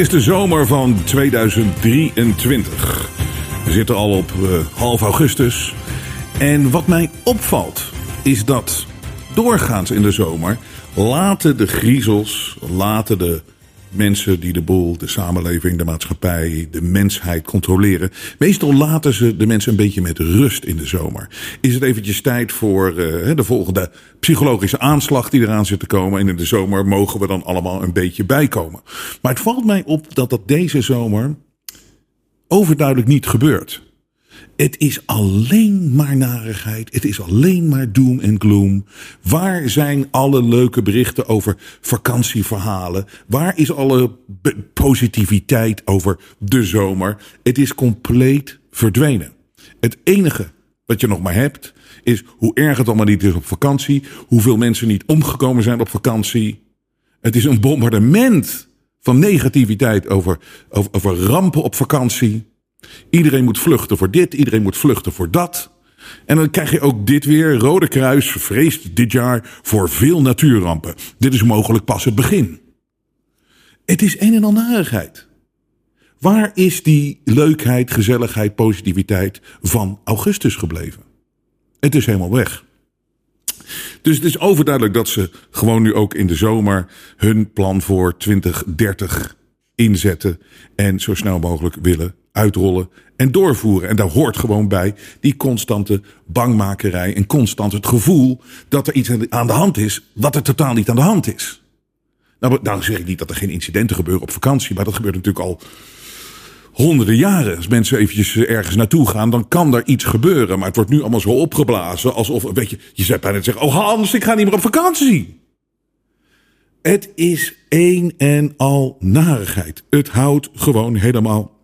is de zomer van 2023. We zitten al op uh, half augustus. En wat mij opvalt is dat doorgaans in de zomer laten de griezels, laten de mensen die de boel, de samenleving, de maatschappij, de mensheid controleren. Meestal laten ze de mensen een beetje met rust in de zomer. Is het eventjes tijd voor uh, de volgende psychologische aanslag die eraan zit te komen. En in de zomer mogen we dan allemaal een beetje bijkomen. Maar het valt mij op dat dat deze zomer overduidelijk niet gebeurt. Het is alleen maar narigheid. Het is alleen maar doom en gloom. Waar zijn alle leuke berichten over vakantieverhalen? Waar is alle positiviteit over de zomer? Het is compleet verdwenen. Het enige wat je nog maar hebt is hoe erg het allemaal niet is op vakantie. Hoeveel mensen niet omgekomen zijn op vakantie. Het is een bombardement van negativiteit over, over, over rampen op vakantie. Iedereen moet vluchten voor dit, iedereen moet vluchten voor dat. En dan krijg je ook dit weer. Rode Kruis vreest dit jaar voor veel natuurrampen. Dit is mogelijk pas het begin. Het is een en al narigheid. Waar is die leukheid, gezelligheid, positiviteit van augustus gebleven? Het is helemaal weg. Dus het is overduidelijk dat ze gewoon nu ook in de zomer hun plan voor 2030 inzetten en zo snel mogelijk willen uitrollen en doorvoeren. En daar hoort gewoon bij die constante bangmakerij en constant het gevoel dat er iets aan de hand is wat er totaal niet aan de hand is. Nou, nou zeg ik niet dat er geen incidenten gebeuren op vakantie, maar dat gebeurt natuurlijk al honderden jaren. Als mensen eventjes ergens naartoe gaan, dan kan er iets gebeuren. Maar het wordt nu allemaal zo opgeblazen, alsof, weet je, je zou bijna zeggen, oh Hans, ik ga niet meer op vakantie. Het is één en al narigheid. Het houdt gewoon helemaal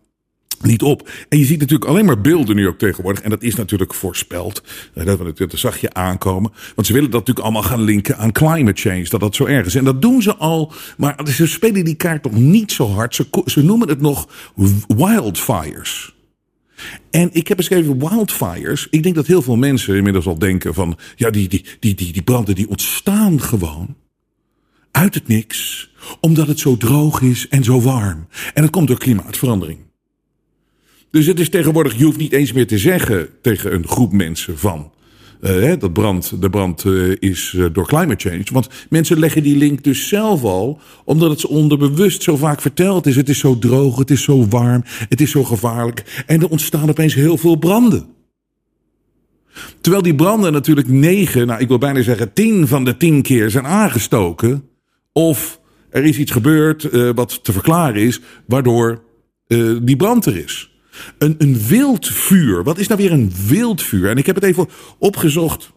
niet op. En je ziet natuurlijk alleen maar beelden nu ook tegenwoordig. En dat is natuurlijk voorspeld. Dat, dat zag je aankomen. Want ze willen dat natuurlijk allemaal gaan linken aan climate change. Dat dat zo erg is. En dat doen ze al. Maar ze spelen die kaart toch niet zo hard. Ze, ze noemen het nog wildfires. En ik heb beschreven wildfires. Ik denk dat heel veel mensen inmiddels al denken van... Ja, die, die, die, die, die branden die ontstaan gewoon uit het niks. Omdat het zo droog is en zo warm. En dat komt door klimaatverandering. Dus het is tegenwoordig, je hoeft niet eens meer te zeggen tegen een groep mensen van. Uh, dat brand, de brand uh, is uh, door climate change. Want mensen leggen die link dus zelf al, omdat het ze onderbewust zo vaak verteld is. Het is zo droog, het is zo warm, het is zo gevaarlijk. En er ontstaan opeens heel veel branden. Terwijl die branden natuurlijk negen, nou ik wil bijna zeggen tien van de tien keer zijn aangestoken. Of er is iets gebeurd wat te verklaren is, waardoor die brand er is. Een, een wildvuur. Wat is nou weer een wildvuur? En ik heb het even opgezocht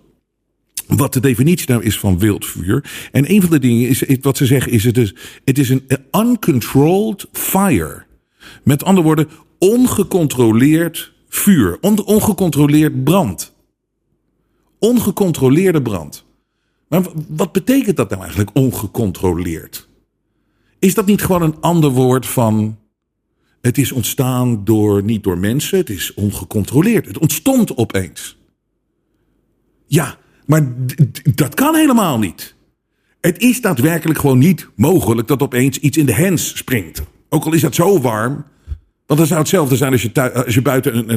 wat de definitie nou is van wildvuur. En een van de dingen is, wat ze zeggen is, het is, het is een uncontrolled fire. Met andere woorden, ongecontroleerd vuur. On, ongecontroleerd brand. Ongecontroleerde brand. Maar wat betekent dat nou eigenlijk, ongecontroleerd? Is dat niet gewoon een ander woord van het is ontstaan door, niet door mensen, het is ongecontroleerd. Het ontstond opeens. Ja, maar dat kan helemaal niet. Het is daadwerkelijk gewoon niet mogelijk dat opeens iets in de hens springt. Ook al is dat zo warm, want dan zou hetzelfde zijn als je, je buiten een,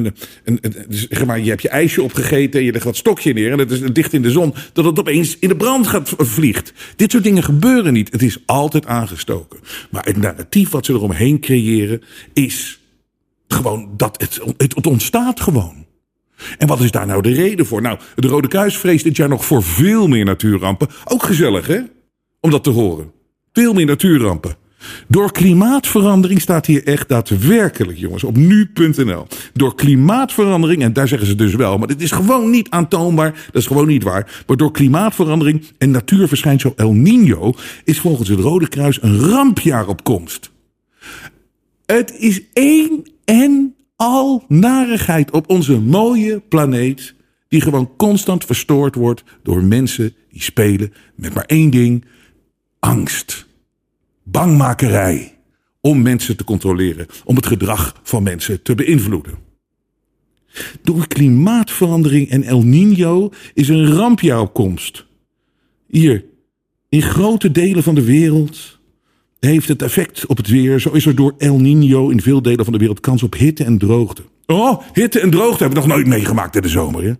een, een, zeg maar, je hebt je ijsje opgegeten en je legt wat stokje neer en het is dicht in de zon, dat het opeens in de brand gaat vliegt. Dit soort dingen gebeuren niet. Het is altijd aangestoken. Maar het narratief wat ze eromheen creëren is gewoon dat het, het ontstaat gewoon. En wat is daar nou de reden voor? Nou, de Rode Kruis vreest dit jaar nog voor veel meer natuurrampen. Ook gezellig, hè? Om dat te horen. Veel meer natuurrampen. Door klimaatverandering staat hier echt daadwerkelijk, jongens, op nu.nl. Door klimaatverandering, en daar zeggen ze dus wel, maar dit is gewoon niet aantoonbaar, dat is gewoon niet waar. Maar door klimaatverandering en natuurverschijnsel El Nino is volgens het Rode Kruis een rampjaar op komst. Het is één en al narigheid op onze mooie planeet, die gewoon constant verstoord wordt door mensen die spelen met maar één ding: angst bangmakerij om mensen te controleren, om het gedrag van mensen te beïnvloeden. Door klimaatverandering en El Nino is een komst. Hier, in grote delen van de wereld heeft het effect op het weer. Zo is er door El Nino in veel delen van de wereld kans op hitte en droogte. Oh, hitte en droogte hebben we nog nooit meegemaakt in de zomer. Hè?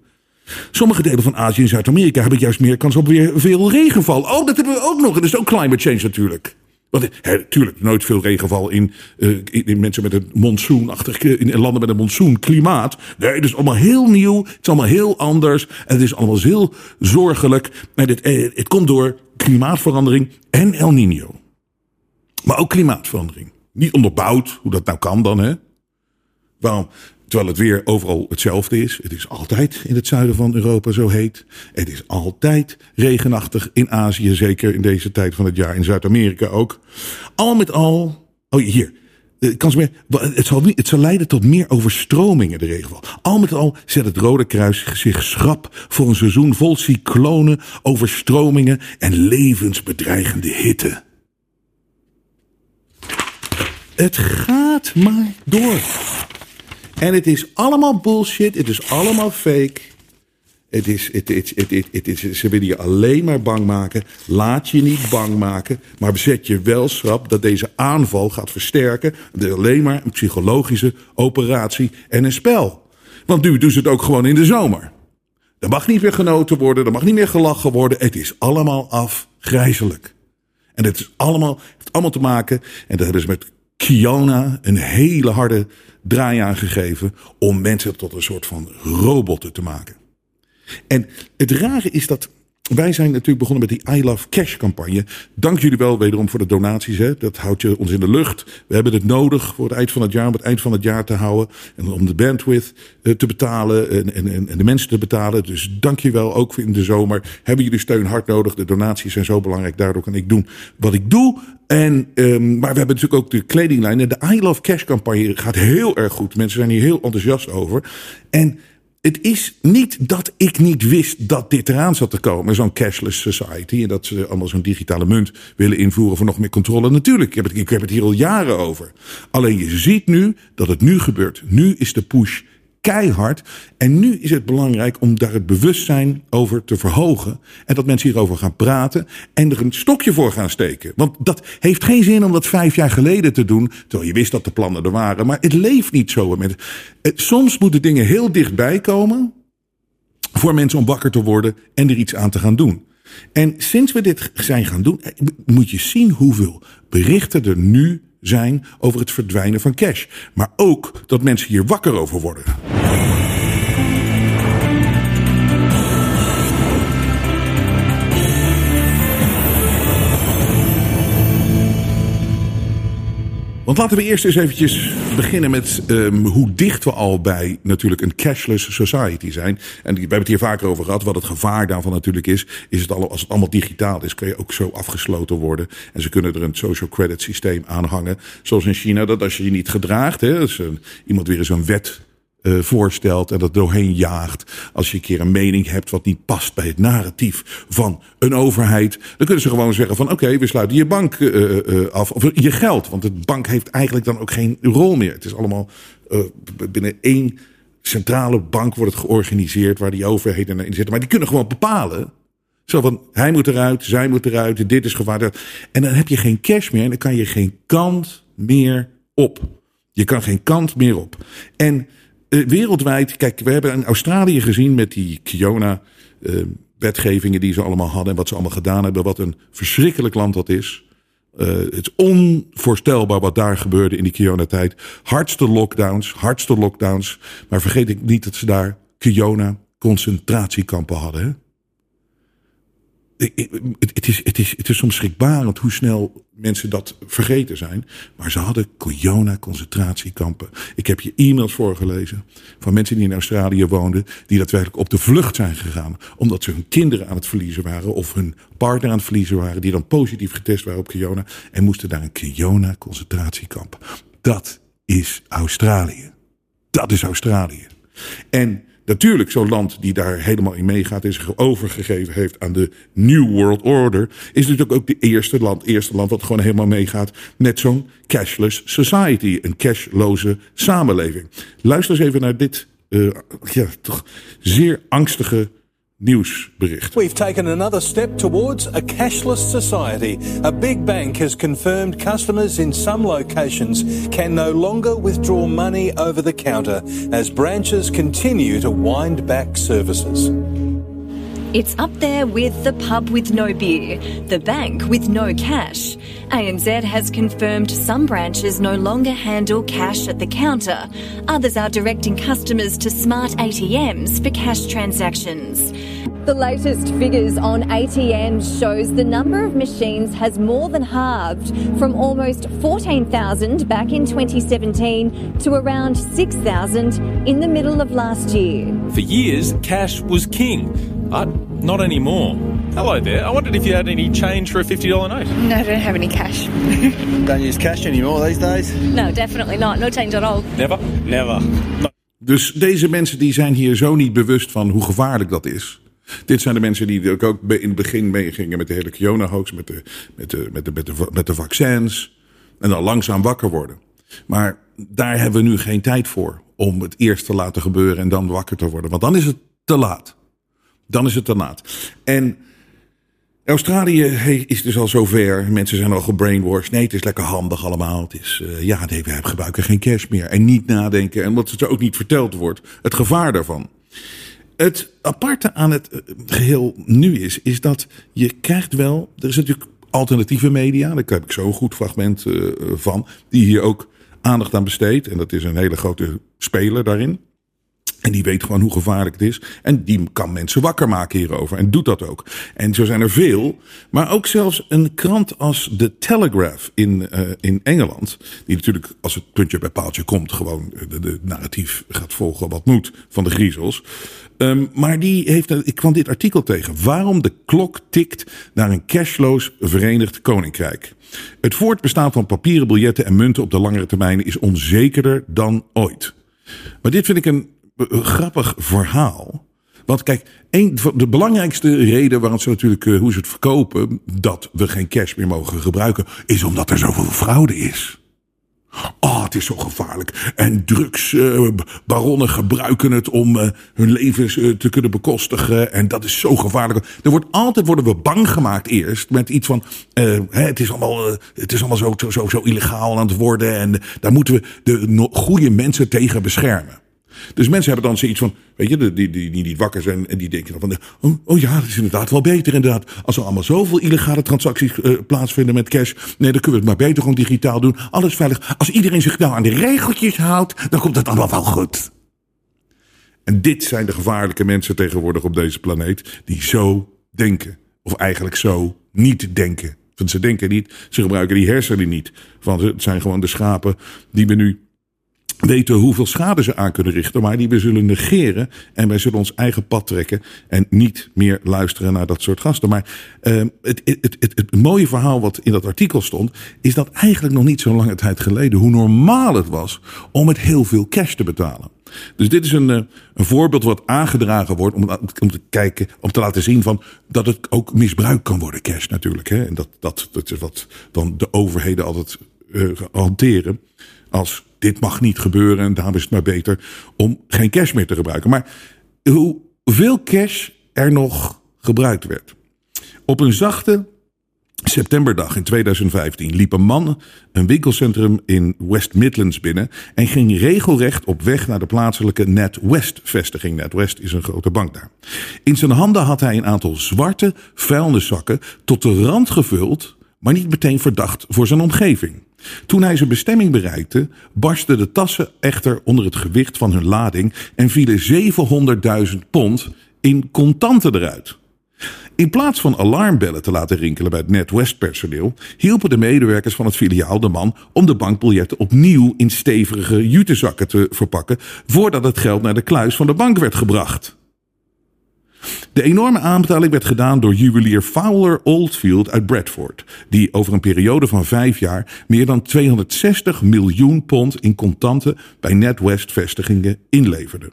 Sommige delen van Azië en Zuid-Amerika hebben juist meer kans op weer veel regenval. Oh, dat hebben we ook nog. En dat is ook climate change natuurlijk. Want natuurlijk, nooit veel regenval in, uh, in, mensen met een monsoonachtig, in landen met een monsoon-klimaat. Nee, het is allemaal heel nieuw. Het is allemaal heel anders. En het is allemaal heel zorgelijk. En het, eh, het komt door klimaatverandering en El Nino. Maar ook klimaatverandering. Niet onderbouwd, hoe dat nou kan dan, hè? Waarom? Terwijl het weer overal hetzelfde is. Het is altijd in het zuiden van Europa zo heet. Het is altijd regenachtig in Azië, zeker in deze tijd van het jaar. In Zuid-Amerika ook. Al met al. Oh, hier. meer, het, zal, het zal leiden tot meer overstromingen, de regenval. Al met al zet het Rode Kruis zich schrap voor een seizoen vol cyclonen, overstromingen en levensbedreigende hitte. Het gaat maar door. En het is allemaal bullshit. Het is allemaal fake. Het is, het, het, het, het, is, ze willen je alleen maar bang maken. Laat je niet bang maken. Maar bezet je wel schrap dat deze aanval gaat versterken. Is alleen maar een psychologische operatie en een spel. Want nu doen ze het ook gewoon in de zomer. Er mag niet meer genoten worden. Er mag niet meer gelachen worden. Het is allemaal afgrijzelijk. En het is allemaal, heeft allemaal te maken. En dat hebben ze met Kiona een hele harde draai aangegeven om mensen tot een soort van robotten te maken. En het rare is dat wij zijn natuurlijk begonnen met die I Love Cash campagne. Dank jullie wel wederom voor de donaties. Hè. Dat houdt je ons in de lucht. We hebben het nodig voor het eind van het jaar, om het eind van het jaar te houden. En om de bandwidth eh, te betalen en, en, en de mensen te betalen. Dus dank je wel, ook in de zomer. Hebben jullie steun hard nodig. De donaties zijn zo belangrijk. Daardoor kan ik doen wat ik doe. En, um, maar we hebben natuurlijk ook de kledinglijn. En de I Love Cash campagne gaat heel erg goed. Mensen zijn hier heel enthousiast over. En het is niet dat ik niet wist dat dit eraan zat te komen. Zo'n cashless society. En dat ze allemaal zo'n digitale munt willen invoeren voor nog meer controle. Natuurlijk, ik heb, het, ik heb het hier al jaren over. Alleen je ziet nu dat het nu gebeurt. Nu is de push keihard. En nu is het belangrijk om daar het bewustzijn over te verhogen. En dat mensen hierover gaan praten en er een stokje voor gaan steken. Want dat heeft geen zin om dat vijf jaar geleden te doen. Terwijl je wist dat de plannen er waren. Maar het leeft niet zo. Soms moeten dingen heel dichtbij komen. Voor mensen om wakker te worden en er iets aan te gaan doen. En sinds we dit zijn gaan doen, moet je zien hoeveel berichten er nu zijn over het verdwijnen van cash. Maar ook dat mensen hier wakker over worden. Want laten we eerst eens eventjes beginnen met um, hoe dicht we al bij natuurlijk een cashless society zijn. En we hebben het hier vaker over gehad. Wat het gevaar daarvan natuurlijk is. Is het al, als het allemaal digitaal is, kun je ook zo afgesloten worden. En ze kunnen er een social credit systeem aan hangen. Zoals in China, dat als je je niet gedraagt, hè, als iemand weer eens een wet uh, voorstelt en dat doorheen jaagt. Als je een keer een mening hebt wat niet past bij het narratief van een overheid, dan kunnen ze gewoon zeggen van oké, we sluiten je bank uh, uh, af of je geld, want de bank heeft eigenlijk dan ook geen rol meer. Het is allemaal binnen één centrale bank wordt het georganiseerd waar die overheden in zitten, maar die kunnen gewoon bepalen. Zo van, hij moet eruit, zij moet eruit, dit is gevaarlijk. En dan heb je geen cash meer en dan kan je geen kant meer op. Je kan geen kant meer op. En uh, wereldwijd, kijk, we hebben in Australië gezien met die Kiona uh, wetgevingen die ze allemaal hadden en wat ze allemaal gedaan hebben, wat een verschrikkelijk land dat is. Uh, het is onvoorstelbaar wat daar gebeurde in die Kiona-tijd. Hardste lockdowns, hardste lockdowns. Maar vergeet ik niet dat ze daar Kiona concentratiekampen hadden. Hè? Het, is, het, is, het is soms schrikbarend hoe snel mensen dat vergeten zijn. Maar ze hadden Kiona-concentratiekampen. Ik heb je e-mails voorgelezen van mensen die in Australië woonden. die daadwerkelijk op de vlucht zijn gegaan. omdat ze hun kinderen aan het verliezen waren. of hun partner aan het verliezen waren. die dan positief getest waren op Kiona. en moesten naar een Kiona-concentratiekamp. Dat is Australië. Dat is Australië. En Natuurlijk, zo'n land die daar helemaal in meegaat en zich overgegeven heeft aan de New World Order, is natuurlijk ook de eerste land, eerste land wat gewoon helemaal meegaat met zo'n cashless society, een cashloze samenleving. Luister eens even naar dit uh, ja, toch zeer angstige nieuwsbericht. We've taken another step towards a cashless society. A big bank has confirmed customers in some locations can no longer withdraw money over the counter as branches continue to wind back services. It's up there with the pub with no beer, the bank with no cash. ANZ has confirmed some branches no longer handle cash at the counter. Others are directing customers to smart ATMs for cash transactions. The latest figures on ATMs shows the number of machines has more than halved from almost 14,000 back in 2017 to around 6,000 in the middle of last year. For years, cash was king but not anymore. Hello there. I wondered if you had any change for a $50 note. No, I don't have any cash. don't use cash anymore these days? No, definitely not. No change at all. Never? Never. No. Dus deze mensen die zijn hier zo niet bewust van hoe gevaarlijk dat is. Dit zijn de mensen die ook in het begin meegingen met de hele corona-hoax, met de, met, de, met, de, met, de, met de vaccins. En dan langzaam wakker worden. Maar daar hebben we nu geen tijd voor om het eerst te laten gebeuren en dan wakker te worden. Want dan is het te laat dan is het te laat. En Australië is dus al zover. Mensen zijn al gebrainwashed. Nee, het is lekker handig allemaal. Het is, uh, ja, nee, we gebruiken geen cash meer. En niet nadenken. En wat er ook niet verteld wordt. Het gevaar daarvan. Het aparte aan het eh, geheel nu is, is dat je krijgt wel. Er is natuurlijk alternatieve media. Daar heb ik zo'n goed fragment uh, van. Die hier ook aandacht aan besteedt. En dat is een hele grote speler daarin. En die weet gewoon hoe gevaarlijk het is. En die kan mensen wakker maken hierover. En doet dat ook. En zo zijn er veel. Maar ook zelfs een krant als The Telegraph in, uh, in Engeland. Die natuurlijk, als het puntje bij paaltje komt, gewoon de, de narratief gaat volgen wat moet van de griezels. Um, maar die heeft, ik kwam dit artikel tegen. Waarom de klok tikt naar een cashloos Verenigd Koninkrijk. Het voortbestaan van papieren biljetten en munten op de langere termijn is onzekerder dan ooit. Maar dit vind ik een grappig verhaal. Want kijk, een, de belangrijkste reden waarom ze natuurlijk, uh, hoe ze het verkopen, dat we geen cash meer mogen gebruiken, is omdat er zoveel fraude is. Oh, het is zo gevaarlijk. En drugsbaronnen uh, gebruiken het om uh, hun levens te kunnen bekostigen. En dat is zo gevaarlijk. Er wordt altijd worden we bang gemaakt eerst met iets van. het is allemaal, het is allemaal zo, zo, zo illegaal aan het worden. En daar moeten we de goede mensen tegen beschermen. Dus mensen hebben dan zoiets van, weet je, die, die, die niet wakker zijn en die denken dan van, oh, oh ja, dat is inderdaad wel beter inderdaad. Als er allemaal zoveel illegale transacties uh, plaatsvinden met cash, nee, dan kunnen we het maar beter gewoon digitaal doen. Alles veilig. Als iedereen zich nou aan de regeltjes houdt, dan komt het allemaal wel goed. En dit zijn de gevaarlijke mensen tegenwoordig op deze planeet, die zo denken. Of eigenlijk zo niet denken. Want ze denken niet, ze gebruiken die hersenen niet. Want het zijn gewoon de schapen die we nu weten hoeveel schade ze aan kunnen richten, maar die we zullen negeren en wij zullen ons eigen pad trekken en niet meer luisteren naar dat soort gasten. Maar uh, het, het, het, het, mooie verhaal wat in dat artikel stond, is dat eigenlijk nog niet zo lange tijd geleden hoe normaal het was om met heel veel cash te betalen. Dus dit is een, eh, een voorbeeld wat aangedragen wordt om, om te kijken, om te laten zien van dat het ook misbruikt kan worden, cash natuurlijk. Hè? En dat, dat, dat is wat dan de overheden altijd uh, hanteren als dit mag niet gebeuren en daarom is het maar beter om geen cash meer te gebruiken. Maar hoeveel cash er nog gebruikt werd. Op een zachte septemberdag in 2015 liep een man een winkelcentrum in West Midlands binnen en ging regelrecht op weg naar de plaatselijke NetWest vestiging. NetWest is een grote bank daar. In zijn handen had hij een aantal zwarte vuilniszakken tot de rand gevuld, maar niet meteen verdacht voor zijn omgeving. Toen hij zijn bestemming bereikte, barsten de tassen echter onder het gewicht van hun lading en vielen 700.000 pond in contanten eruit. In plaats van alarmbellen te laten rinkelen bij het NetWest personeel, hielpen de medewerkers van het filiaal de man om de bankbiljetten opnieuw in stevige jutezakken te verpakken voordat het geld naar de kluis van de bank werd gebracht. De enorme aanbetaling werd gedaan door juwelier Fowler Oldfield uit Bradford, die over een periode van vijf jaar meer dan 260 miljoen pond in contanten bij NetWest-vestigingen inleverde.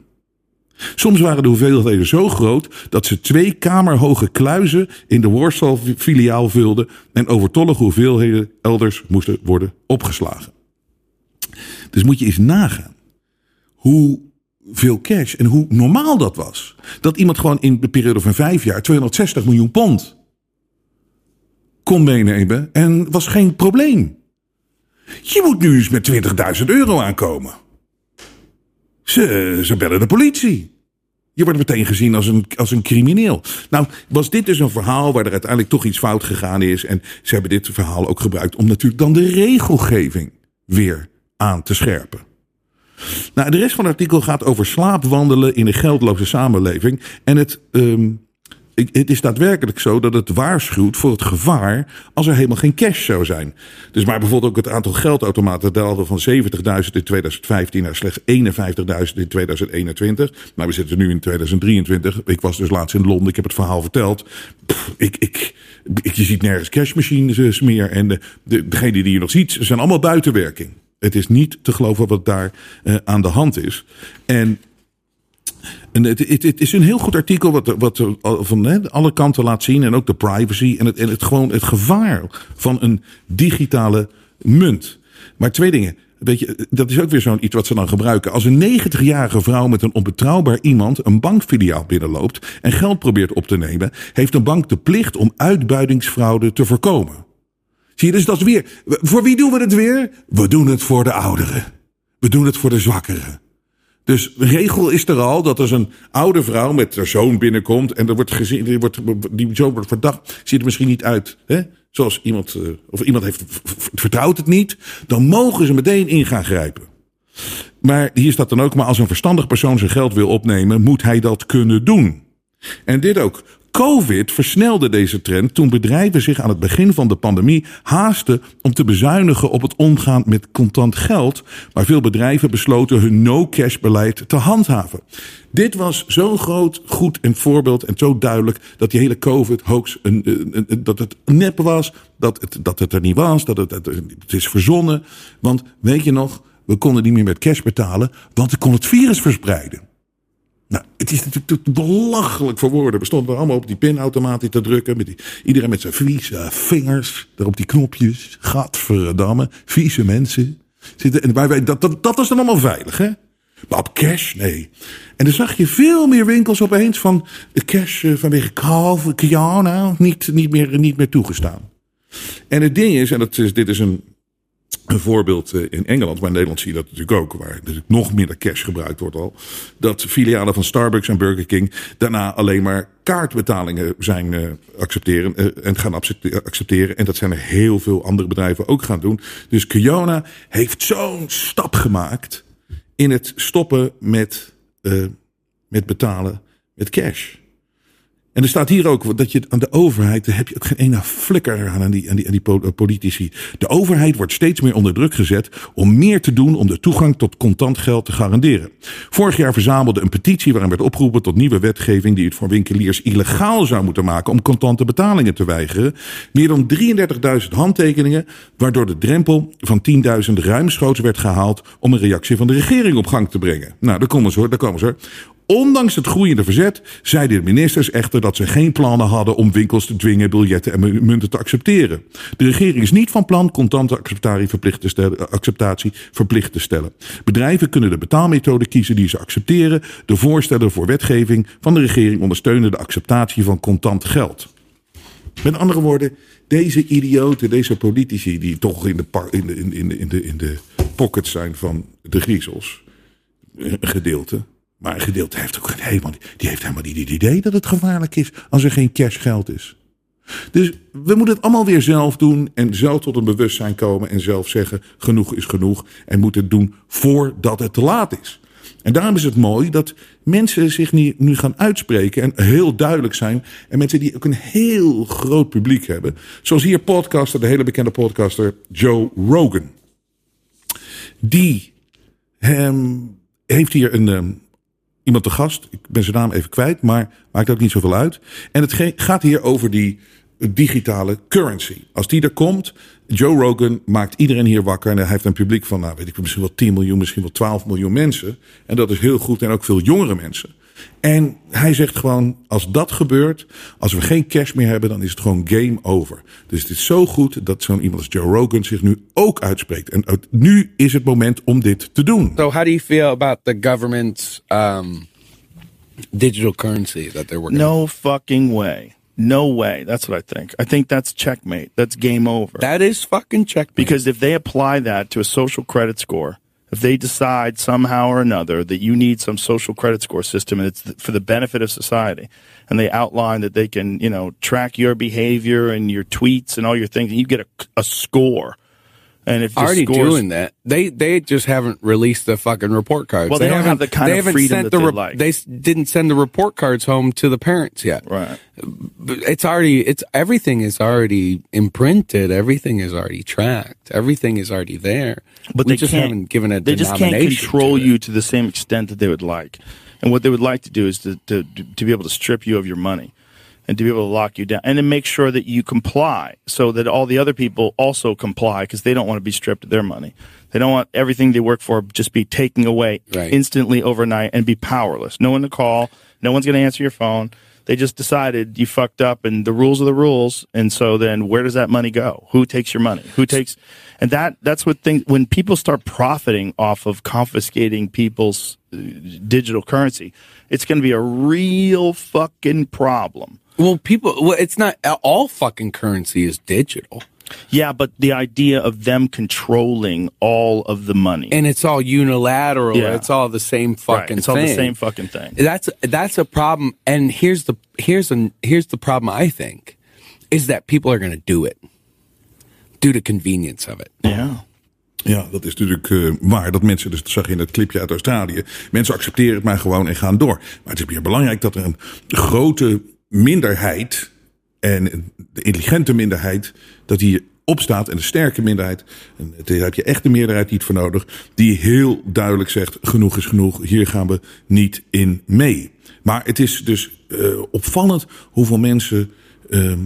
Soms waren de hoeveelheden zo groot dat ze twee kamerhoge kluizen in de Warsaw-filiaal vulden en overtollige hoeveelheden elders moesten worden opgeslagen. Dus moet je eens nagaan hoe veel cash en hoe normaal dat was. Dat iemand gewoon in de periode van vijf jaar 260 miljoen pond kon meenemen en was geen probleem. Je moet nu eens met 20.000 euro aankomen. Ze, ze bellen de politie. Je wordt meteen gezien als een, als een crimineel. Nou, was dit dus een verhaal waar er uiteindelijk toch iets fout gegaan is. En ze hebben dit verhaal ook gebruikt om natuurlijk dan de regelgeving weer aan te scherpen. Nou, de rest van het artikel gaat over slaapwandelen in een geldloze samenleving. En het, um, het is daadwerkelijk zo dat het waarschuwt voor het gevaar als er helemaal geen cash zou zijn. Dus maar bijvoorbeeld ook het aantal geldautomaten daalde van 70.000 in 2015 naar slechts 51.000 in 2021. Maar we zitten nu in 2023. Ik was dus laatst in Londen, ik heb het verhaal verteld. ik, ik, je ziet nergens cashmachines meer. En de, de, degene die je nog ziet, zijn allemaal buitenwerking. Het is niet te geloven wat daar uh, aan de hand is. En en het, het, het, is een heel goed artikel wat, wat van hè, alle kanten laat zien. En ook de privacy en het, en het, gewoon het gevaar van een digitale munt. Maar twee dingen. Weet je, dat is ook weer zo'n iets wat ze dan gebruiken. Als een 90-jarige vrouw met een onbetrouwbaar iemand een bankfiliaal binnenloopt en geld probeert op te nemen, heeft een bank de plicht om uitbuitingsfraude te voorkomen. Zie je, dus dat is weer. Voor wie doen we het weer? We doen het voor de ouderen. We doen het voor de zwakkeren. Dus de regel is er al dat als een oude vrouw met haar zoon binnenkomt en er wordt gezien, die, wordt, die zoon wordt verdacht, ziet er misschien niet uit. Hè? Zoals iemand, eh, of iemand heeft, vertrouwt het niet, dan mogen ze meteen in gaan grijpen. Maar hier staat dan ook, maar als een verstandig persoon zijn geld wil opnemen, moet hij dat kunnen doen. En dit ook. Covid versnelde deze trend toen bedrijven zich aan het begin van de pandemie haasten om te bezuinigen op het omgaan met contant geld, maar veel bedrijven besloten hun no-cash beleid te handhaven. Dit was zo'n groot, goed en voorbeeld en zo duidelijk dat die hele COVID-hoax dat het nep was, dat het, dat het er niet was, dat het, het is verzonnen. Want weet je nog, we konden niet meer met cash betalen, want ik kon het virus verspreiden. Nou, het is natuurlijk belachelijk voor woorden. We stonden allemaal op die pinautomaat te drukken. Met die, iedereen met zijn vieze vingers. Daar op die knopjes. Gadverdamme. Vieze mensen. Zitten, en wij, dat, dat, dat was dan allemaal veilig, hè? Maar op cash, nee. En dan zag je veel meer winkels opeens van cash uh, vanwege Calv, Kiana, niet, niet, meer, niet meer toegestaan. En het ding is, en dat is, dit is een een voorbeeld eh, in Engeland, maar in Nederland zie je dat natuurlijk ook, waar natuurlijk nog minder cash gebruikt wordt al. Dat filialen van Starbucks en Burger King daarna alleen maar kaartbetalingen zijn uh, accepteren uh, en gaan accepteren. En dat zijn er heel veel andere bedrijven ook gaan doen. Dus Kiona heeft zo'n stap gemaakt in het stoppen met, met betalen met cash. En er staat hier ook dat je aan de overheid, daar heb je ook geen ene flikker aan, aan die, aan die, aan die politici. De overheid wordt steeds meer onder druk gezet om meer te doen om de toegang tot contant geld te garanderen. Vorig jaar verzamelde een petitie waarin werd opgeroepen tot nieuwe wetgeving die het voor winkeliers illegaal zou moeten maken om contante betalingen te weigeren. Meer dan 33.000 handtekeningen, waardoor de drempel van 10.000 ruimschoots werd gehaald om een reactie van de regering op gang te brengen. Nou, daar komen ze hoor, daar komen ze hoor. Ondanks het groeiende verzet zeiden de ministers echter dat ze geen plannen hadden om winkels te dwingen biljetten en munten te accepteren. De regering is niet van plan contante acceptatie verplicht te stellen. Bedrijven kunnen de betaalmethode kiezen die ze accepteren. De voorstellen voor wetgeving van de regering ondersteunen de acceptatie van contant geld. Met andere woorden, deze idioten, deze politici die toch in de, in in in de, in de pockets zijn van de griezels, gedeelte maar een gedeelte heeft ook helemaal, die heeft helemaal niet het idee dat het gevaarlijk is als er geen cashgeld is. Dus we moeten het allemaal weer zelf doen en zelf tot een bewustzijn komen en zelf zeggen genoeg is genoeg en moeten het doen voordat het te laat is. En daarom is het mooi dat mensen zich nu, nu gaan uitspreken en heel duidelijk zijn. En mensen die ook een heel groot publiek hebben. Zoals hier podcaster, de hele bekende podcaster Joe Rogan. Die hem, heeft hier een, ehm, iemand te gast. Ik ben zijn naam even kwijt, maar maakt ook niet zoveel uit. En het gaat hier over die digitale currency. Als die er komt, Joe Rogan maakt iedereen hier wakker. En hij heeft een publiek van, nou weet ik misschien wel 10 miljoen, misschien wel 12 miljoen mensen. En dat is heel goed en ook veel jongere mensen. En hij zegt gewoon, als dat gebeurt, als we geen cash meer hebben, dan is het gewoon game over. Dus het is zo goed dat zo'n iemand als Joe Rogan zich nu ook uitspreekt. En nu is het moment om dit te doen. So, how do you feel about the government's um, digital currency that they're working? No fucking way. No way. That's what I think. I think that's checkmate. That's game over. That is fucking check. because if they apply that to a social credit score, if they decide somehow or another that you need some social credit score system and it's for the benefit of society, and they outline that they can, you know, track your behavior and your tweets and all your things, and you get a, a score. And if already scores- doing that. They they just haven't released the fucking report cards. Well, they don't have haven't- the kind they of freedom sent that the they'd like. They didn't send the report cards home to the parents yet. right? It's already it's everything is already imprinted. Everything is already tracked. Everything is already there. but we they just haven't given a they just can't control to you to the same extent that they would like and what they would like to do is to, to to be able to strip you of your money and to be able to lock you down and to make sure that you comply so that all the other people also comply because they don't want to be stripped of their money. They don't want everything they work for just be taken away Right. instantly overnight and be powerless. No one to call no one's going to answer your phone. They just decided you fucked up and the rules are the rules and so then where does that money go? Who takes your money? Who takes and that that's what things when people start profiting off of confiscating people's uh, digital currency it's going to be a real fucking problem Well, people. Well, it's not all fucking currency is digital, yeah but the idea of them controlling all of the money and it's all unilateral. Yeah. It's all the same Right, fucking. it's all the same fucking thing That's that's a problem. And here's the here's a here's the problem. I think is that people are going to do it due to convenience of it. yeah Ja, dat is natuurlijk eh, waar. Dat mensen, dus dat zag je in het clipje uit Australië. Mensen accepteren het maar gewoon en gaan door. Maar het is weer belangrijk dat er een grote minderheid. en de intelligente minderheid. dat die opstaat. en de sterke minderheid. en daar heb je echt de meerderheid niet voor nodig. die heel duidelijk zegt: genoeg is genoeg. hier gaan we niet in mee. Maar het is dus eh, opvallend hoeveel mensen. ehm,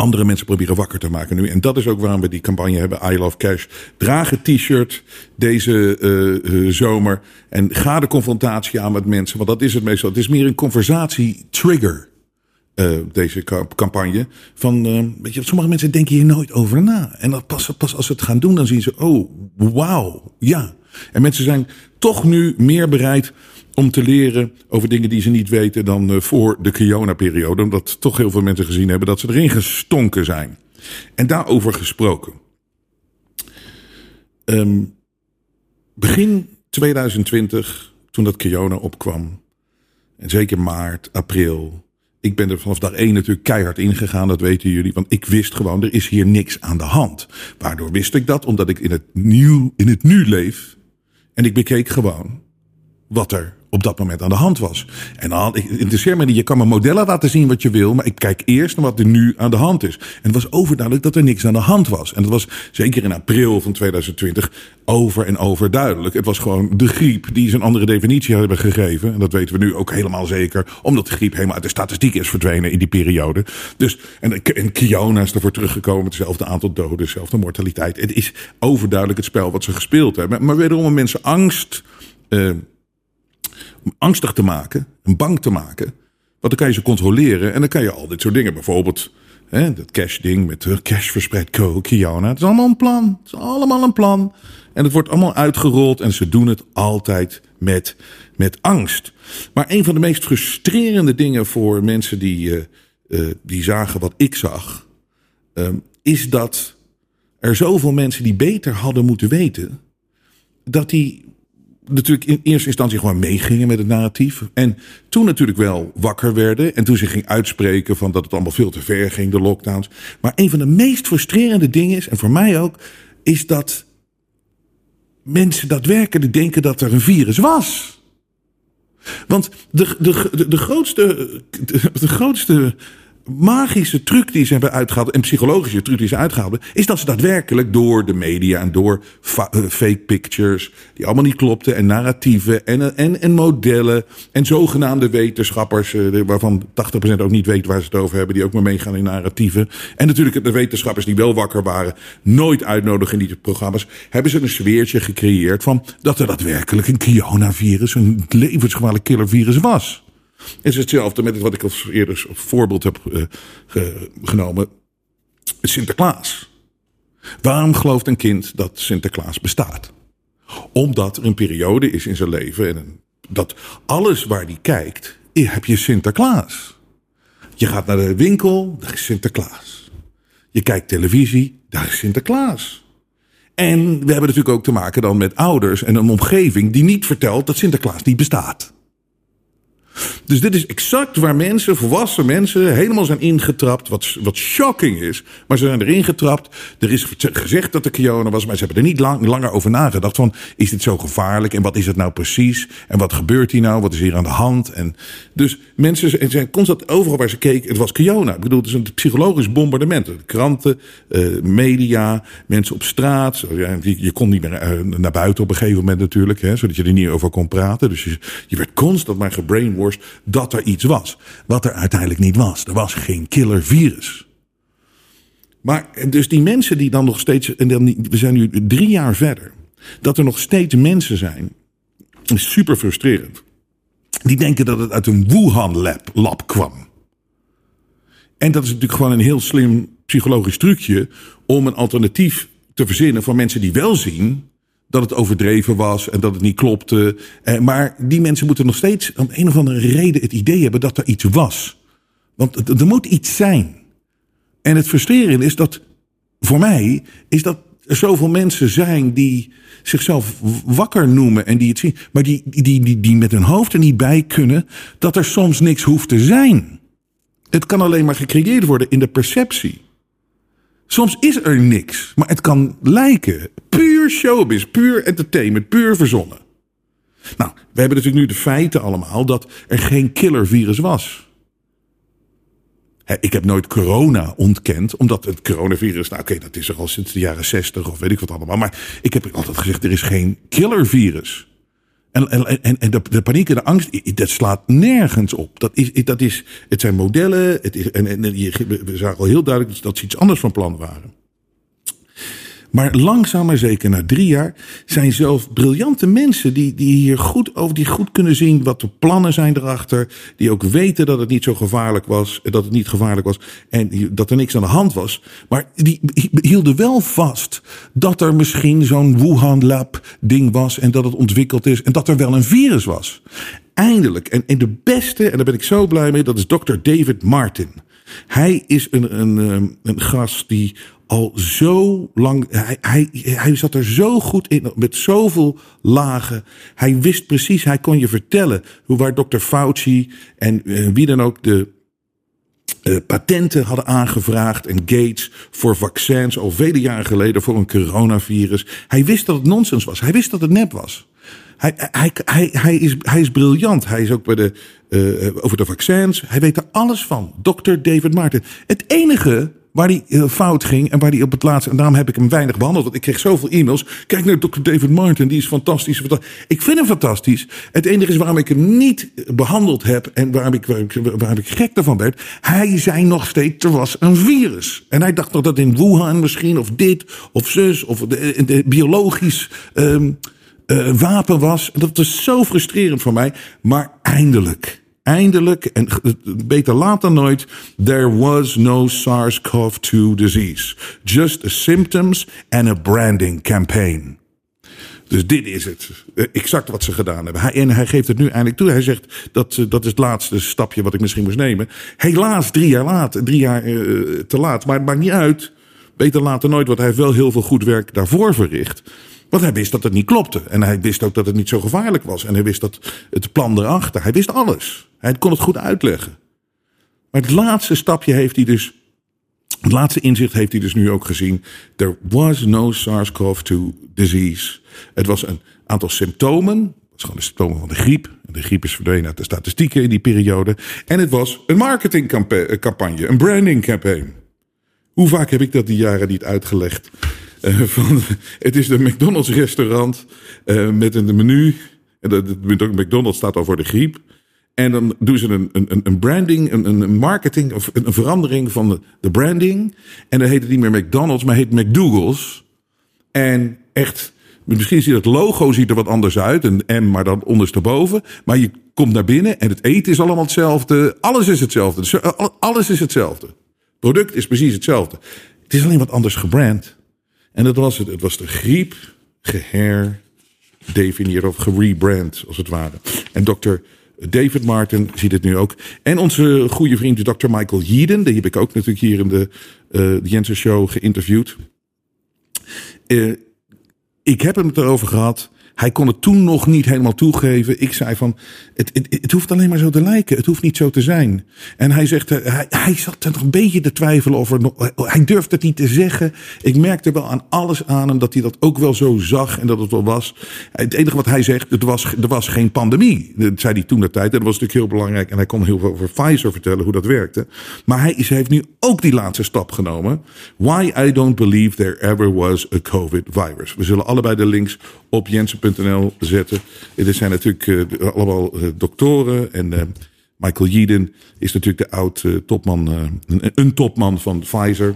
andere mensen proberen wakker te maken nu. En dat is ook waarom we die campagne hebben. I Love Cash. Draag het t-shirt deze eh, eh, zomer. En ga de confrontatie aan met mensen. Want dat is het meestal. Het is meer een conversatie-trigger. eh, deze ca- campagne. Van, weet je, sommige mensen denken hier nooit over na. En dat pas, pas als ze het gaan doen, dan zien ze, oh, wauw, ja. En mensen zijn toch nu meer bereid om te leren over dingen die ze niet weten dan eh, voor de Kiona-periode. Omdat toch heel veel mensen gezien hebben dat ze erin gestonken zijn. En daarover gesproken. Ehm, begin 2020, toen dat Kiona opkwam, en zeker maart, april. Ik ben er vanaf dag één natuurlijk keihard ingegaan, dat weten jullie. Want ik wist gewoon, er is hier niks aan de hand. Waardoor wist ik dat? Omdat ik in het, nieuw, in het nu leef. En ik bekeek gewoon wat er op dat moment aan de hand was. En dan, ik interesseer me niet, je kan me modellen laten zien wat je wil, maar ik kijk eerst naar wat er nu aan de hand is. En het was overduidelijk dat er niks aan de hand was. En dat was zeker in april van 2020 over en over duidelijk. Het was gewoon de griep die ze een andere definitie hebben gegeven. En dat weten we nu ook helemaal zeker, omdat de griep helemaal uit de statistiek is verdwenen in die periode. Dus, en, en Kiona is ervoor teruggekomen, hetzelfde aantal doden, dezelfde mortaliteit. Het is overduidelijk het spel wat ze gespeeld hebben. Maar wederom om mensen angst... eh, angstig te maken, en bang te maken. Want dan kan je ze controleren en dan kan je al dit soort dingen. Bijvoorbeeld hè, dat cash-ding met cash verspreid co, Kiona. Het is allemaal een plan. Het is allemaal een plan. En het wordt allemaal uitgerold en ze doen het altijd met, met angst. Maar een van de meest frustrerende dingen voor mensen die, uh, uh, die zagen wat ik zag... Uh, is dat er zoveel mensen die beter hadden moeten weten... dat die natuurlijk in eerste instantie gewoon meegingen met het narratief. En toen natuurlijk wel wakker werden. En toen ze ging uitspreken van dat het allemaal veel te ver ging, de lockdowns. Maar een van de meest frustrerende dingen is, en voor mij ook, is dat mensen daadwerkelijk denken dat er een virus was. Want de, de, de, de grootste, de grootste magische truc die ze hebben uitgehaald, en psychologische truc die ze uitgehaald hebben, is dat ze daadwerkelijk door de media en door eh, fake pictures, die allemaal niet klopten, en narratieven en, en, en modellen en zogenaamde wetenschappers, eh, waarvan 80% ook niet weet waar ze het over hebben, die ook maar meegaan in narratieven. En natuurlijk de wetenschappers die wel wakker waren, nooit uitnodigen in die programma's, hebben ze een sfeertje gecreëerd van dat er daadwerkelijk een coronavirus, een levensgevaarlijk killervirus was. Het is hetzelfde met wat ik als eerder als voorbeeld heb eh, ge- genomen. Sinterklaas. Waarom gelooft een kind dat Sinterklaas bestaat? Omdat er een periode is in zijn leven en dat alles waar hij kijkt, heb je Sinterklaas. Je gaat naar de winkel, daar is Sinterklaas. Je kijkt televisie, daar is Sinterklaas. En we hebben natuurlijk ook te maken dan met ouders en een omgeving die niet vertelt dat Sinterklaas niet bestaat. Dus dit is exact waar mensen, volwassen mensen, helemaal zijn ingetrapt. Wat, wat shocking is. Maar ze zijn erin getrapt. Er is gezegd dat er Kiona was, maar ze hebben er niet lang, langer over nagedacht. Van, is dit zo gevaarlijk? En wat is het nou precies? En wat gebeurt hier nou? Wat is hier aan de hand? En dus mensen zijn- constant overal waar ze keken. Het was Kiona. Ik bedoel, het is een psychologisch bombardement. De kranten, eh, media, mensen op straat. Je kon niet meer eh, naar buiten op een gegeven moment natuurlijk. Hè, zodat je er niet over kon praten. Dus je, je werd constant maar gebrainwashed dat er iets was. Wat er uiteindelijk niet was. Er was geen killer virus. Maar dus die mensen die dan nog steeds. We zijn nu drie jaar verder. Dat er nog steeds mensen zijn. is super frustrerend. Die denken dat het uit een Wuhan lab, lab kwam. En dat is natuurlijk gewoon een heel slim psychologisch trucje. om een alternatief te verzinnen van mensen die wel zien dat het overdreven was en dat het niet klopte. Eh, maar die mensen moeten nog steeds om een of andere reden het idee hebben dat er iets was. Want er moet iets zijn. En het frustrerende is dat, voor mij, is dat er zoveel mensen zijn die zichzelf wakker noemen en die het zien, maar die, die, die, die met hun hoofd er niet bij kunnen dat er soms niks hoeft te zijn. Het kan alleen maar gecreëerd worden in de perceptie. Soms is er niks, maar het kan lijken. Puur showbiz, puur entertainment, puur verzonnen. Nou, we hebben natuurlijk nu de feiten allemaal dat er geen killervirus was. Ik heb nooit corona ontkend, omdat het coronavirus, nou oké, dat is er al sinds de jaren 60 of weet ik wat allemaal. Maar ik heb altijd gezegd, er is geen killervirus. En, en, en, de, de paniek en de angst, dat slaat nergens op. Dat is, dat is, het zijn modellen. Het is, en, en je- we zagen al heel duidelijk dat ze iets anders van plan waren. Maar langzaam maar zeker, na drie jaar, zijn zelf briljante mensen die, die hier goed over, die goed kunnen zien wat de plannen zijn erachter. Die ook weten dat het niet zo gevaarlijk was, dat het niet gevaarlijk was en dat er niks aan de hand was. Maar die hielden wel vast dat er misschien zo'n Wuhan Lab ding was en dat het ontwikkeld is en dat er wel een virus was. Eindelijk, en, en de beste, en daar ben ik zo blij mee, dat is Dr. David Martin. Hij is een, een, ehm, een gast die al zo lang. Hij, hij, hij zat er zo goed in, met zoveel lagen. Hij wist precies, hij kon je vertellen hoe waar Dr. Fauci en eh, wie dan ook de eh, patenten hadden aangevraagd en Gates voor vaccins al vele jaren geleden voor een coronavirus. Hij wist dat het nonsens was. Hij wist dat het nep was. Hij, hij, hij, hij, is, hij is briljant. Hij is ook bij de, uh, over de vaccins. Hij weet er alles van. Dr. David Martin. Het enige waar hij uh, fout ging en waar hij op het laatste... en daarom heb ik hem weinig behandeld, want ik kreeg zoveel e-mails. Kijk naar Dr. David Martin, die is fantastisch. Ik vind hem fantastisch. Het enige is waarom ik hem niet behandeld heb... en waarom ik, waarom ik, ik gek ervan werd... hij zei nog steeds, er was een virus. En hij dacht nog dat in Wuhan misschien, of dit, of zus... of de, de biologisch... Um, uh, wapen was. Dat is zo frustrerend voor mij. Maar eindelijk, eindelijk, en beter laat dan nooit, there was no SARS-CoV-2 disease. Just the symptoms and a branding campaign. Dus dit is het. Exact wat ze gedaan hebben. Hij, en hij geeft het nu eindelijk toe. Hij zegt dat dat is het laatste stapje wat ik misschien moest nemen. Helaas drie jaar laat, drie jaar te laat. Maar het maakt niet uit. Beter laat dan nooit, want hij heeft wel heel veel goed werk daarvoor verricht. Want hij wist dat het niet klopte. En hij wist ook dat het niet zo gevaarlijk was. En hij wist dat het plan erachter. Hij wist alles. Hij kon het goed uitleggen. Maar het laatste stapje heeft hij dus. Het laatste inzicht heeft hij dus nu ook gezien. There was no SARS-CoV-2 disease. Het was een aantal symptomen. Het was gewoon de symptomen van de griep. De griep is verdwenen uit de statistieken in die periode. En het was een marketingcampagne, een branding campaign. Hoe vaak heb ik dat die jaren niet uitgelegd? Van, het is de McDonald's restaurant uh, met een menu. En McDonald's staat al voor de griep. En dan doen ze een, een, een branding, een, een marketing of een verandering van de, de branding. En dan heet het niet meer McDonald's, maar heet McDougal's. En echt, misschien ziet het logo ziet er wat anders uit. Een M, maar dan ondersteboven. Maar je komt naar binnen en het eten is allemaal hetzelfde. Alles is hetzelfde. Dus, eh, alles is hetzelfde. Het product is precies hetzelfde. Het is alleen wat anders gebrand. En dat was het. Het was de griep geherdefinieerd of gerebrand, als het ware. En dokter David Martin ziet het nu ook. En onze goede vriend Dr. Michael Yeadon. Die heb ik ook natuurlijk hier in de, uh, de Jensen Show geïnterviewd. Uh, ik heb hem het erover gehad. Hij kon het toen nog niet helemaal toegeven. Ik zei van, het, het, het, hoeft alleen maar zo te lijken. Het hoeft niet zo te zijn. En hij zegt, eh, hij, hij zat er nog een beetje te twijfelen over. Hij durfde het niet te zeggen. Ik merkte wel aan alles aan hem dat hij dat ook wel zo zag en dat het wel was. Het enige wat hij zegt, het was, er was geen pandemie. Dat zei hij toen de tijd. Dat was natuurlijk heel belangrijk. En hij kon heel veel over Pfizer vertellen hoe dat werkte. Maar hij, heeft nu ook die laatste stap genomen. Why I don't believe there ever was a COVID virus. We zullen allebei de links op zetten. Er zijn natuurlijk uh, allemaal uh, doktoren. En Michael Yeadon is natuurlijk de oud topman, een, een, topman van Pfizer.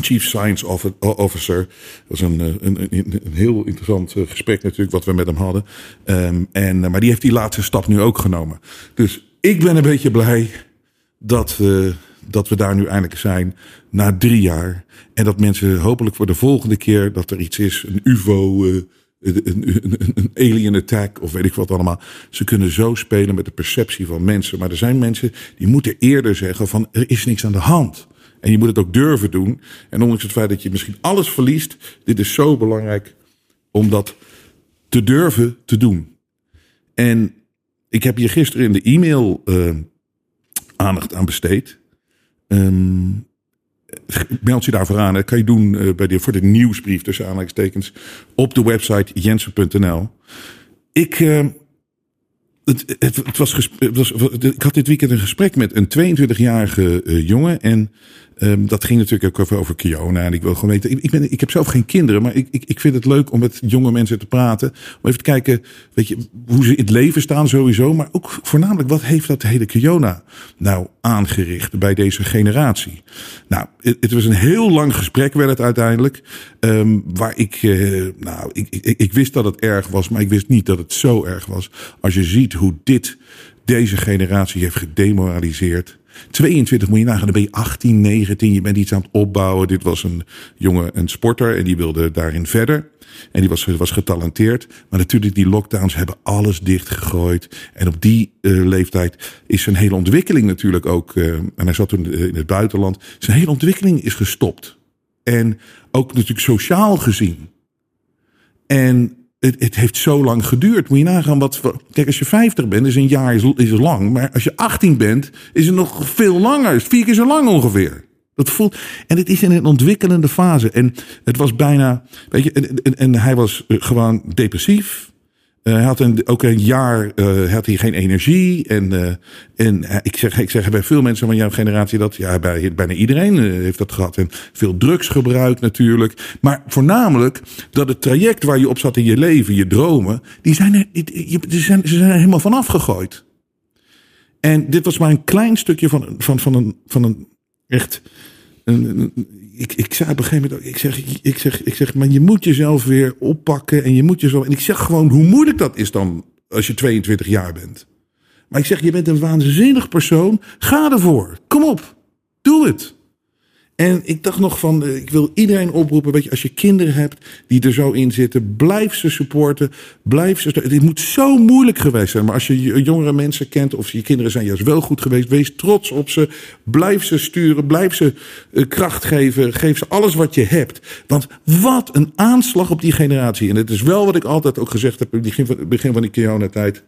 Chief Science Officer. Dat was een, een, een, heel interessant gesprek natuurlijk wat we met hem hadden. Um, en, maar die heeft die laatste stap nu ook genomen. Dus ik ben een beetje blij dat dat we daar nu eindelijk zijn na drie jaar. En dat mensen hopelijk voor de volgende keer dat er iets is, een UFO, een, alien attack of weet ik wat allemaal. Ze kunnen zo spelen met de perceptie van mensen. Maar er zijn mensen die moeten eerder zeggen van er is niks aan de hand. En je moet het ook durven doen. En ondanks het feit dat je misschien alles verliest, dit is zo belangrijk om dat te durven te doen. En ik heb hier gisteren in de e-mail uh, aandacht aan besteed. Um, meld je daarvoor aan. Dat kan je doen uh, bij de, voor de nieuwsbrief tussen aanhalingstekens op de website jensen.nl. Ik, uh, het, het, het, was, het was, ik had dit weekend een gesprek met een 22-jarige uh, jongen. En Um, dat ging natuurlijk ook over, over Kiona. En ik wil gewoon weten. Ik, ik, heb zelf geen kinderen, maar ik, ik, ik vind het leuk om met jonge mensen te praten. Om even te kijken, weet je, hoe ze in het leven staan sowieso. Maar ook voornamelijk, wat heeft dat hele Kiona nou aangericht bij deze generatie? Nou, het, was een heel lang gesprek, werd het uiteindelijk. Um, waar ik, uh, nou, ik, ik, ik wist dat het erg was, maar ik wist niet dat het zo erg was. Als je ziet hoe dit deze generatie heeft gedemoraliseerd 22 moet je nagaan, dan ben je 18, 19, je bent iets aan het opbouwen. Dit was een jongen, een sporter en die wilde daarin verder. En die was, was getalenteerd. Maar natuurlijk, die lockdowns hebben alles dichtgegooid. En op die uh, leeftijd is zijn hele ontwikkeling natuurlijk ook. Uh, en hij zat toen in het buitenland. Zijn hele ontwikkeling is gestopt. En ook natuurlijk sociaal gezien. En het, het, heeft zo lang geduurd. Moet je nagaan wat. Kijk, als je 50 bent, is een jaar is, is lang. Maar als je 18 bent, is het nog veel langer. Is vier keer zo lang ongeveer. Dat voelt. En het is in een ontwikkelende fase. En het was bijna. Weet je, en, en, hij was eh, gewoon depressief. Uh, hij had een, ook een jaar uh, had hij geen energie. En, uh, en ik, zeg, ik zeg bij veel mensen van jouw generatie dat. Ja, bij, bijna iedereen heeft dat gehad. En veel drugsgebruik natuurlijk. Maar voornamelijk dat het traject waar je op zat in je leven, je dromen. Die zijn er, die zijn, ze zijn er helemaal van afgegooid. En dit was maar een klein stukje van, van, van, een, van een echt. Een, ik, ik zei op een gegeven moment, ik zeg, ik, zeg, ik zeg, maar je moet jezelf weer oppakken en je moet jezelf. En ik zeg gewoon hoe moeilijk dat is dan als je 22 jaar bent. Maar ik zeg, je bent een waanzinnig persoon. Ga ervoor. Kom op. Doe het. En ik dacht nog van, eh, ik wil iedereen oproepen, weet je, als je kinderen hebt die er zo in zitten, blijf ze supporten, blijf ze. Het moet zo moeilijk geweest zijn, maar als je jongere mensen kent of je kinderen zijn juist wel goed geweest, wees trots op ze, blijf ze sturen, blijf ze eh, kracht geven, geef ze alles wat je hebt. Want wat een aanslag op die generatie. En het is wel wat ik altijd ook gezegd heb in het begin van die Kiona-tijd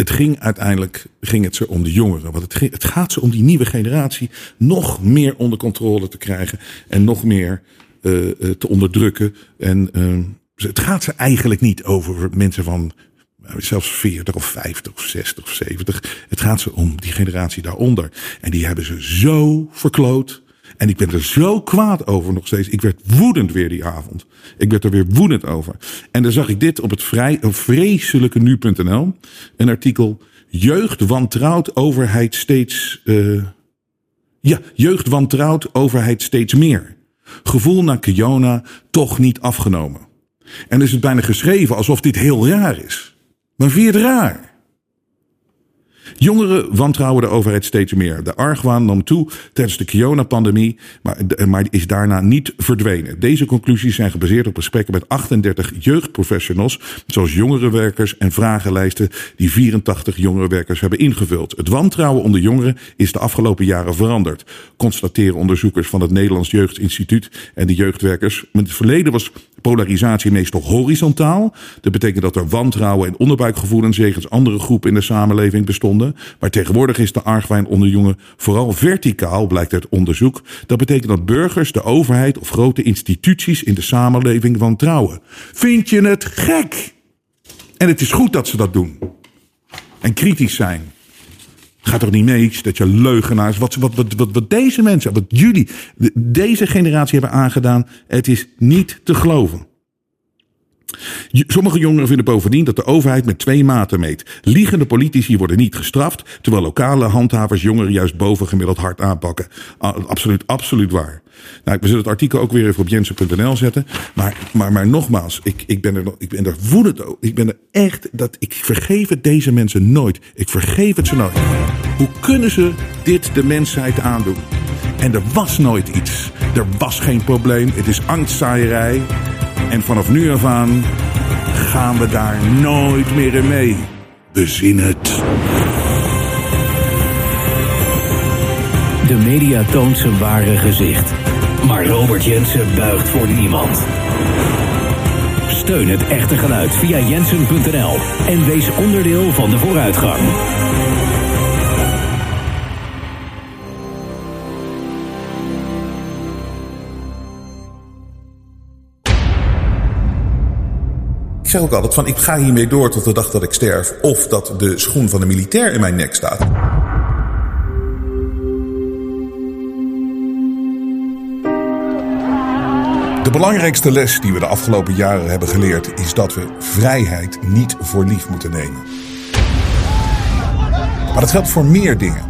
het ging uiteindelijk ging het ze om de jongeren. Want het, het gaat ze om die nieuwe generatie nog meer onder controle te krijgen. En nog meer uh, te onderdrukken. En uh, het gaat ze eigenlijk niet over mensen van zelfs 40 of 50 of 60 of 70. Het gaat ze om die generatie daaronder. En die hebben ze zo verkloot. En ik ben er zo kwaad over nog steeds. Ik werd woedend weer die avond. Ik werd er weer woedend over. En dan zag ik dit op het vrij, vreselijke nu.nl. Een artikel. Jeugd wantrouwt overheid steeds. Uh, ja, jeugd wantrouwt overheid steeds meer. Gevoel naar Kiona toch niet afgenomen. En is het bijna geschreven alsof dit heel raar is. Maar vind je het raar? Jongeren wantrouwen de overheid steeds meer. De argwaan nam toe tijdens de Kiona-pandemie, maar, maar is daarna niet verdwenen. Deze conclusies zijn gebaseerd op gesprekken met 38 jeugdprofessionals, zoals jongerenwerkers en vragenlijsten die 84 jongerenwerkers hebben ingevuld. Het wantrouwen onder jongeren is de afgelopen jaren veranderd, constateren onderzoekers van het Nederlands Jeugdinstituut en de jeugdwerkers. In het verleden was polarisatie meestal horizontaal. Dat betekent dat er wantrouwen en onderbuikgevoelens jegens andere groepen in de samenleving bestonden. Maar tegenwoordig is de argwijn onder jongen vooral verticaal, blijkt uit onderzoek. Dat betekent dat burgers de overheid of grote instituties in de samenleving wantrouwen. Vind je het gek? En het is goed dat ze dat doen. En kritisch zijn. Gaat toch niet mee dat je leugenaars. Wat, wat, wat, wat, wat deze mensen, wat jullie, deze generatie hebben aangedaan. Het is niet te geloven. Sommige jongeren vinden bovendien dat de overheid met twee maten meet. Liegende politici worden niet gestraft, terwijl lokale handhavers jongeren juist bovengemiddeld hard aanpakken. Absoluut, absoluut waar. Nou, we zullen het artikel ook weer even op jensen.nl zetten. Maar, maar, maar nogmaals, ik, ik, ben er, ik ben er woedend over. Ik ben er echt, dat, ik vergeef het deze mensen nooit. Ik vergeef het ze nooit. Hoe kunnen ze dit de mensheid aandoen? En er was nooit iets. Er was geen probleem. Het is angstzaaierij. En vanaf nu af aan gaan we daar nooit meer in mee. Bezin het. De media toont zijn ware gezicht. Maar Robert Jensen buigt voor niemand. Steun het echte geluid via jensen.nl en wees onderdeel van de vooruitgang. Zeg ook altijd van ik ga hiermee door tot de dag dat ik sterf. Of dat de schoen van de militair in mijn nek staat. De belangrijkste les die we de afgelopen jaren hebben geleerd is dat we vrijheid niet voor lief moeten nemen. Maar dat geldt voor meer dingen.